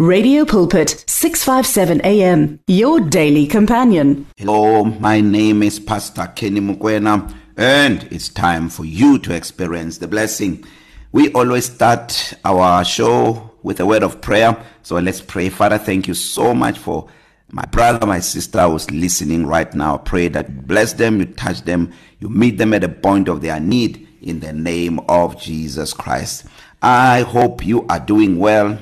Radio Pulpit 657 AM your daily companion. Hello, my name is Pastor Kenny Mukwena and it's time for you to experience the blessing. We always start our show with a word of prayer. So let's pray. Father, thank you so much for my brother, my sister who's listening right now. Pray that you bless them, you touch them, you meet them at the point of their need in the name of Jesus Christ. I hope you are doing well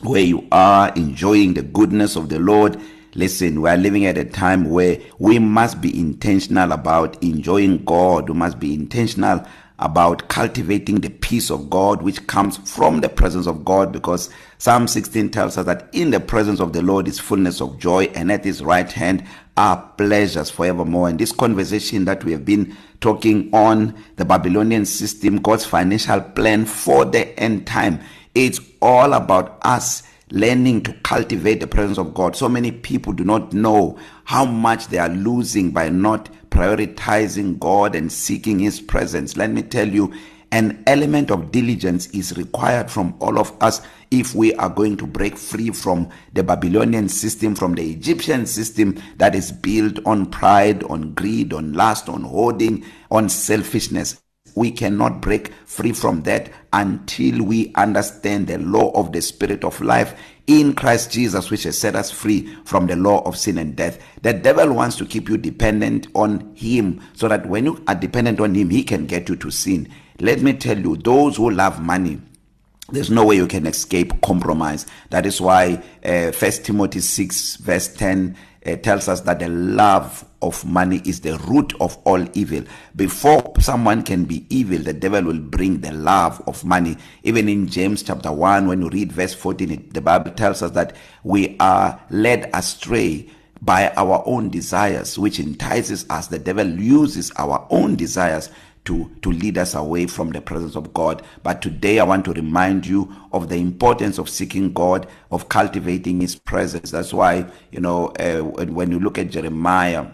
where you are enjoying the goodness of the Lord. Listen, we are living at a time where we must be intentional about enjoying God. We must be intentional about cultivating the peace of God which comes from the presence of God because Psalm 16 tells us that in the presence of the Lord is fullness of joy and at his right hand are pleasures forevermore. And this conversation that we have been talking on the Babylonian system, God's financial plan for the end time It's all about us learning to cultivate the presence of God. So many people do not know how much they are losing by not prioritizing God and seeking his presence. Let me tell you an element of diligence is required from all of us if we are going to break free from the Babylonian system from the Egyptian system that is built on pride on greed on lust on hoarding on selfishness we cannot break free from that until we understand the law of the spirit of life in Christ Jesus which has set us free from the law of sin and death. The devil wants to keep you dependent on him so that when you are dependent on him he can get you to sin. Let me tell you those who love money there's no way you can escape compromise. That is why uh, 1 Timothy 6 verse 10 uh, tells us that the love of money is the root of all evil. Before someone can be evil the devil will bring the love of money. Even in James chapter 1 when you read verse 14 it, the bible tells us that we are led astray by our own desires which entices us. The devil uses our own desires to to lead us away from the presence of God. But today I want to remind you of the importance of seeking God of cultivating his presence. That's why you know uh, when you look at Jeremiah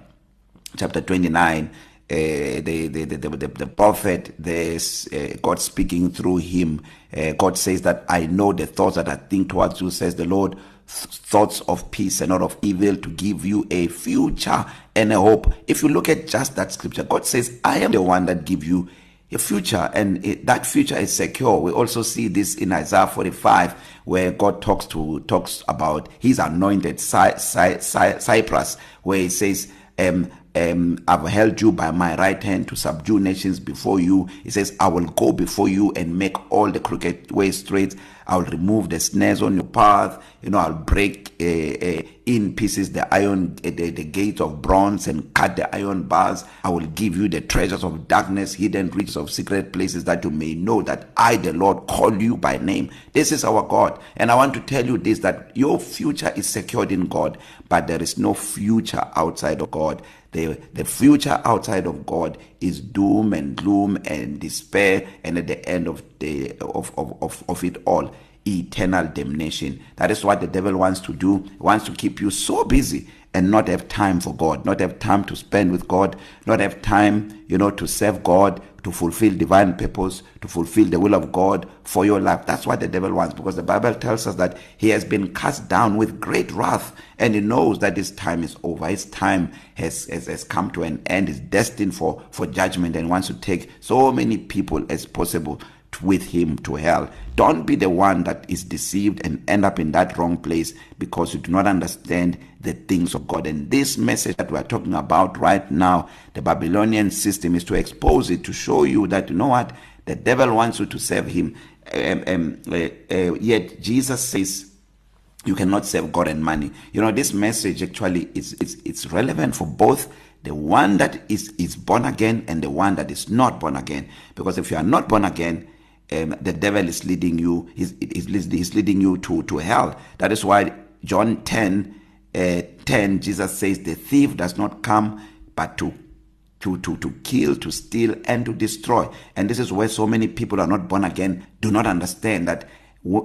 chapter 29 uh, the, the the the the prophet there's uh, God speaking through him. Uh, God says that I know the thoughts that I think towards you says the Lord. Thoughts of peace and not of evil to give you a future and a hope. If you look at just that scripture God says I am the one that give you a future and it, that future is secure. We also see this in Isaiah 45 where God talks to talks about his anointed Cy, Cy, Cy, Cyprus where he says um um I've held you by my right hand to subdue nations before you. He says I will go before you and make all the crooked ways straight. I'll remove the snares on your path. You know I'll break uh, uh, pieces the iron uh, the, the gates of bronze and cut the iron bars. I will give you the treasures of darkness hidden riches of secret places that you may know that I the Lord call you by name. This is our God. And I want to tell you this that your future is secured in God but there is no future outside of God. The the future outside of God is doom and gloom and despair and at the end of the of of of, of it all. Eternal damnation. That is what the devil wants to do. He wants to keep you so busy and not have time for God not have time to spend with God not have time you know to serve God to fulfill divine purpose to fulfill the will of God for your life. That's what the devil wants because the bible tells us that he has been cast down with great wrath and he knows that his time is over. His time has has, has come to an end. Is destined for for judgment and wants to take so many people as possible. With him to hell. Don't be the one that is deceived and end up in that wrong place because you do not understand the things of God. And this message that we are talking about right now the Babylonian system is to expose it to show you that you know what? The devil wants you to serve him. Um, um, uh, uh, yet Jesus says you cannot serve God and money. You know this message actually is it's it's relevant for both the one that is is born again and the one that is not born again. Because if you are not born again um, the devil is leading you he's, he's, he's leading you to to hell. That is why John 10 uh, 10 Jesus says the thief does not come but to to to to kill to steal and to destroy. And this is where so many people are not born again do not understand that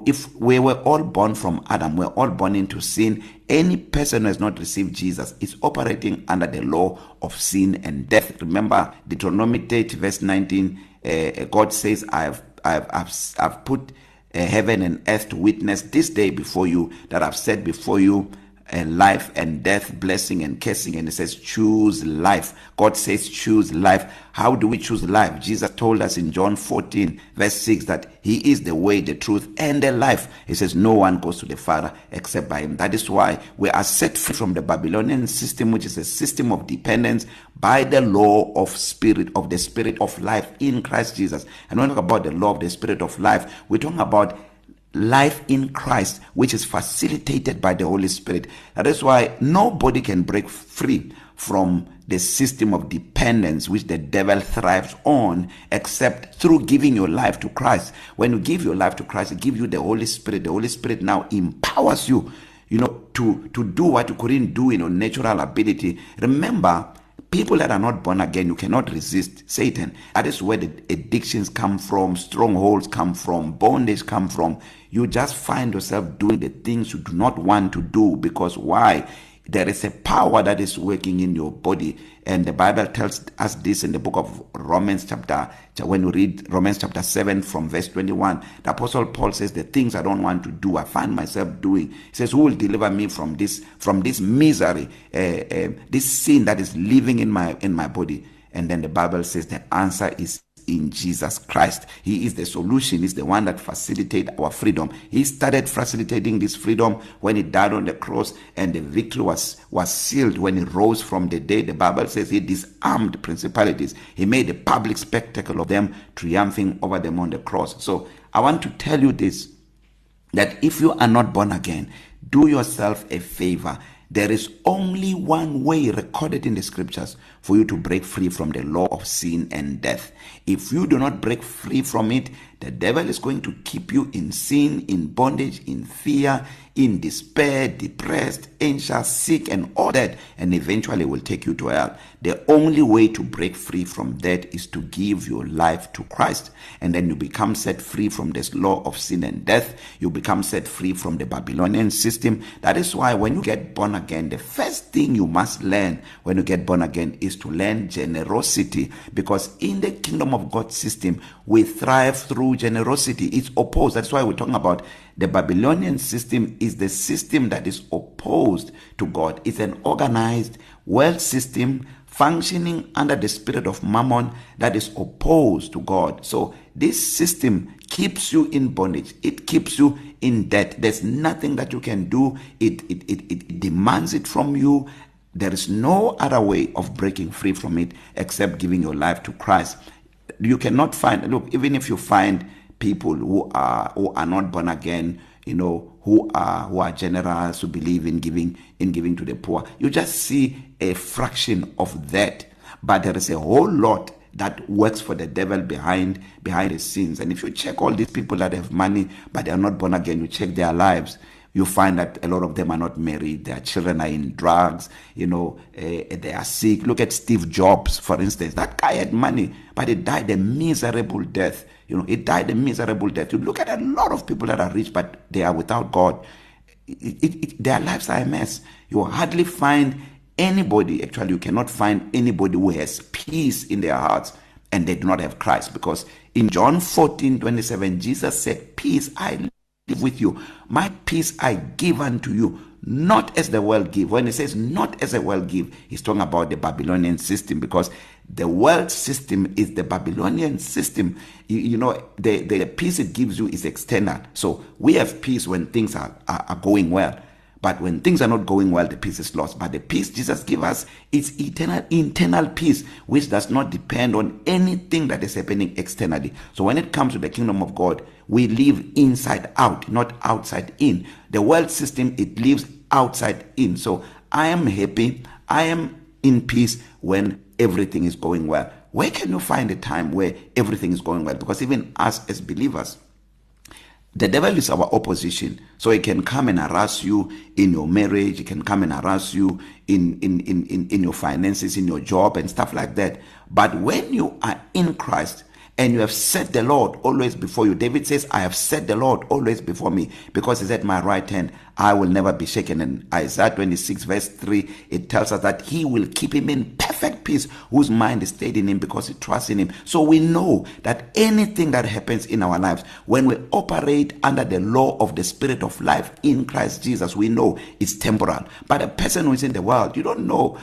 if we were all born from Adam we're all born into sin any person who has not received Jesus is operating under the law of sin and death. Remember Deuteronomy 30 verse 19 uh, God says I have I've I've I've put uh, heaven and earth to witness this day before you that I've set before you uh, life and death, blessing and cursing. And it says, choose life. God says, choose life. How do we choose life? Jesus told us in John 14, verse 6, that He is the way, the truth, and the life. He says, No one goes to the Father except by Him. That is why we are set free from the Babylonian system, which is a system of dependence by the law of spirit, of the spirit of life in Christ Jesus. And when we talk about the law of the spirit of life, we're talking about life in Christ which is facilitated by the Holy Spirit. That is why nobody can break free from the system of dependence which the devil thrives on except through giving your life to Christ. When you give your life to Christ it gives you the Holy Spirit. The Holy Spirit now empowers you you know to to do what you couldn't do in your natural ability. Remember people that are not born again you cannot resist satan. That is where the addictions come from strongholds come from bondage come from. You just find yourself doing the things you do not want to do because why? There is a power that is working in your body. And the bible tells us this in the book of romans chapter when you read romans chapter 7 from verse 21 the apostle paul says the things i don't want to do i find myself doing. He says who will deliver me from this from this misery uh, uh, this sin that is living in my in my body? And then the bible says the answer is in Jesus Christ. He is the solution. He's the one that facilitate our freedom. He started facilitating this freedom when he died on the cross and the victory was was sealed when he rose from the dead. The Bible says he disarmed principalities. He made a public spectacle of them triumphing over them on the cross. So I want to tell you this that if you are not born again, do yourself a favor There is only one way recorded in the scriptures for you to break free from the law of sin and death. If you do not break free from it, the devil is going to keep you in sin, in bondage, in fear, in despair, depressed, anxious, sick, and all that, and eventually will take you to hell. The only way to break free from that is to give your life to Christ, and then you become set free from this law of sin and death. You become set free from the Babylonian system. That is why when you get born again, the first thing you must learn when you get born again is to learn generosity, because in the kingdom of God system, we thrive through generosity. It's opposed. That's why we're talking about The Babylonian system is the system that is opposed to God. It's an organized world system functioning under the spirit of mammon that is opposed to God. So this system keeps you in bondage. It keeps you in debt. There's nothing that you can do. It it it, it demands it from you. There is no other way of breaking free from it except giving your life to Christ. You cannot find look even if you find people who are who are not born again you know who are who are generous who believe in giving in giving to the poor you just see a fraction of that but there is a whole lot that works for the devil behind behind the scenes and if you check all these people that have money but they are not born again you check their lives you find that a lot of them are not married. Their children are in drugs you know uh, they are sick. Look at Steve Jobs for instance. That guy had money but he died a miserable death. You know he died a miserable death. You look at a lot of people that are rich but they are without god. It, it, it, their lives are a mess. You hardly find anybody actually you cannot find anybody who has peace in their hearts and they do not have Christ because in John 14:27 Jesus said peace I with you. My peace I give unto you not as the world give. When he says not as the world give he's talking about the Babylonian system because the world system is the Babylonian system. You, you know the the peace it gives you is external. So we have peace when things are, are are going well. But when things are not going well the peace is lost. But the peace Jesus give us is eternal internal peace which does not depend on anything that is happening externally. So when it comes to the kingdom of God we live inside out not outside in. The world system it lives outside in. So i am happy. I am in peace when everything is going well. Where can you find a time where everything is going well? Because even us as believers the devil is our opposition so he can come and harass you in your marriage he can come and harass you in in in in, in your finances in your job and stuff like that but when you are in Christ and you have set the Lord always before you. David says, I have set the Lord always before me because he's at my right hand. I will never be shaken. And Isaiah 26 verse 3 it tells us that he will keep him in perfect peace whose mind is stayed in him because he trusts in him. So we know that anything that happens in our lives when we operate under the law of the spirit of life in Christ Jesus we know it's temporal. But a person who is in the world you don't know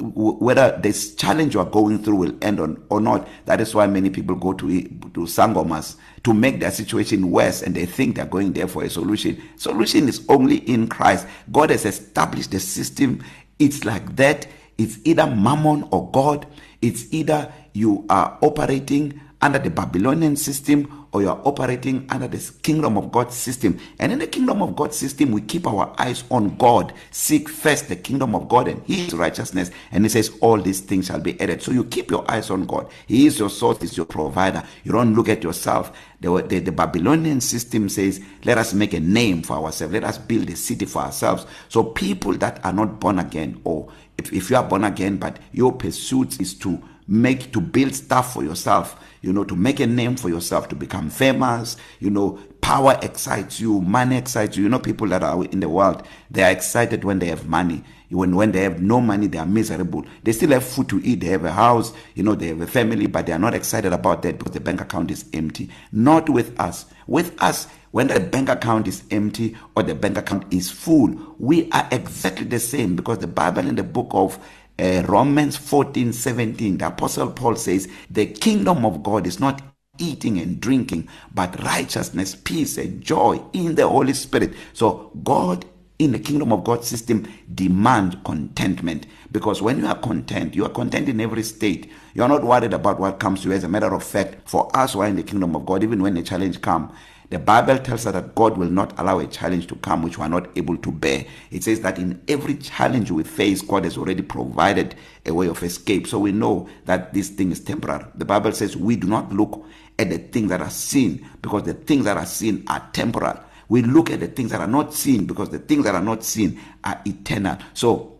whether this challenge you are going through will end on or not. That is why many people go to to sangomas to make their situation worse and they think they're going there for a solution. Solution is only in Christ. God has established the system. It's like that. It's either mammon or God. It's either you are operating under the Babylonian system or you are operating under the kingdom of God system. And in the kingdom of God system we keep our eyes on God. Seek first the kingdom of God and his righteousness. And he says all these things shall be added. So you keep your eyes on God. He is your source is your provider. You don't look at yourself. The, the the Babylonian system says let us make a name for ourselves. Let us build a city for ourselves. So people that are not born again or if, if you are born again but your pursuit is to make to build stuff for yourself you know to make a name for yourself to become famous you know power excites you money excites you. You know people that are in the world they are excited when they have money. When when they have no money they are miserable. They still have food to eat they have a house you know they have a family but they are not excited about that because the bank account is empty. Not with us. With us when the bank account is empty or the bank account is full we are exactly the same because the bible in the book of uh, Romans 14:17 the apostle Paul says the kingdom of God is not eating and drinking but righteousness peace and joy in the holy spirit. So God in the kingdom of God system demand contentment because when you are content you are content in every state. You are not worried about what comes to you. As a matter of fact for us who are in the kingdom of God even when a challenge come The Bible tells us that God will not allow a challenge to come which we are not able to bear. It says that in every challenge we face, God has already provided a way of escape. So we know that this thing is temporary. The Bible says we do not look at the things that are seen because the things that are seen are temporal. We look at the things that are not seen because the things that are not seen are eternal. So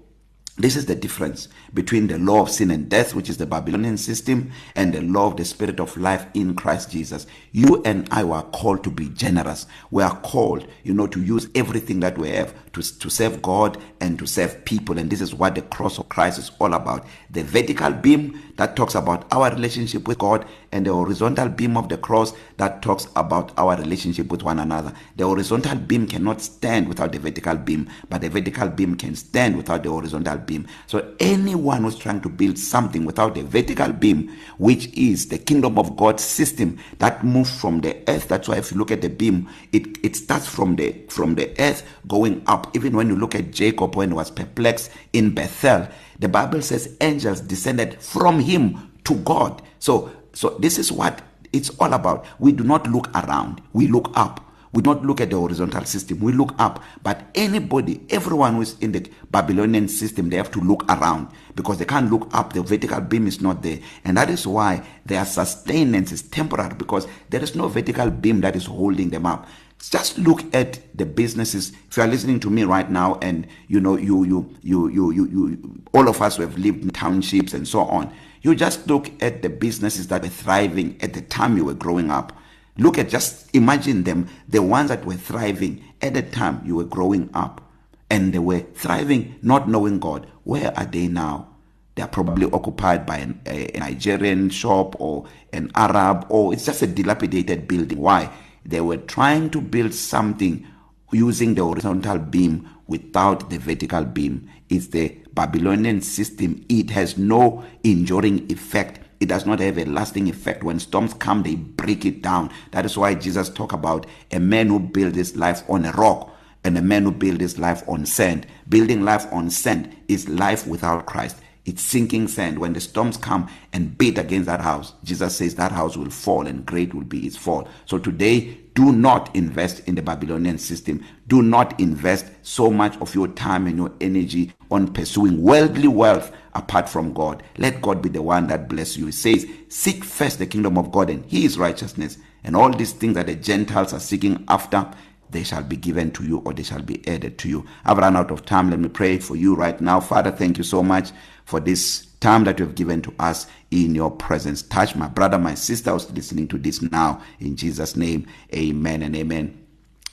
This is the difference between the law of sin and death, which is the Babylonian system, and the law of the spirit of life in Christ Jesus. You and I were called to be generous. We are called, you know, to use everything that we have to, to serve God and to serve people. And this is what the cross of Christ is all about. The vertical beam that talks about our relationship with God and the horizontal beam of the cross that talks about our relationship with one another. The horizontal beam cannot stand without the vertical beam, but the vertical beam can stand without the horizontal beam. So anyone who's trying to build something without a vertical beam, which is the kingdom of God system that moves from the earth, that's why if you look at the beam, it it starts from the from the earth going up. Even when you look at Jacob when he was perplexed in Bethel, the Bible says angels descended from him to God. So So this is what it's all about. We do not look around. We look up. We don't look at the horizontal system. We look up. But anybody, everyone who is in the Babylonian system, they have to look around because they can't look up. The vertical beam is not there. And that is why their sustenance is temporary because there is no vertical beam that is holding them up. Just look at the businesses. If you are listening to me right now and you know you you you you you, you all of us who have lived in townships and so on You just look at the businesses that were thriving at the time you were growing up. Look at just imagine them, the ones that were thriving at the time you were growing up. And they were thriving not knowing God. Where are they now? They are probably occupied by an, a, a Nigerian shop or an Arab or it's just a dilapidated building. Why? They were trying to build something using the horizontal beam without the vertical beam. It's the Babylonian system. It has no enduring effect. It does not have a lasting effect. When storms come, they break it down. That is why Jesus talk about a man who built his life on a rock and a man who built his life on sand. Building life on sand is life without Christ. It's sinking sand. When the storms come and beat against that house, Jesus says that house will fall and great will be its fall. So today, do not invest in the Babylonian system. Do not invest so much of your time and your energy on pursuing worldly wealth apart from God. Let God be the one that bless you. He says, seek first the kingdom of God and his righteousness and all these things that the Gentiles are seeking after they shall be given to you or they shall be added to you. I've run out of time. Let me pray for you right now. Father, thank you so much for this time that you have given to us in your presence. Touch my brother, my sister who's listening to this now. In Jesus' name, amen and amen.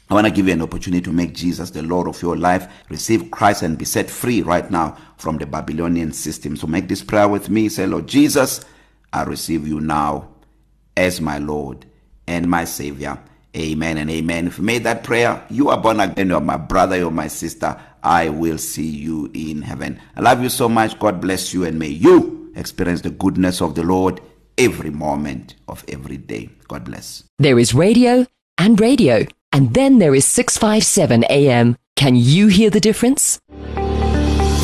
I want to give you an opportunity to make Jesus the Lord of your life, receive Christ and be set free right now from the Babylonian system. So make this prayer with me. Say, Lord Jesus, I receive you now as my Lord and my Savior. Amen and amen. If you made that prayer, you are born again. You're my brother, you're my sister. I will see you in heaven. I love you so much. God bless you and may you experience the goodness of the Lord every moment of every day. God bless. There is radio and radio, and then there is 657 AM. Can you hear the difference?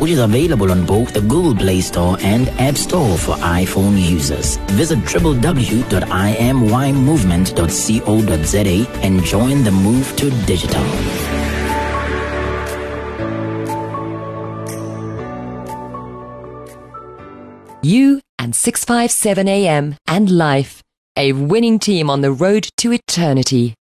which is available on both the Google Play Store and App Store for iPhone users. Visit www.imymovement.co.za and join the move to digital. You and 657 AM and life, a winning team on the road to eternity.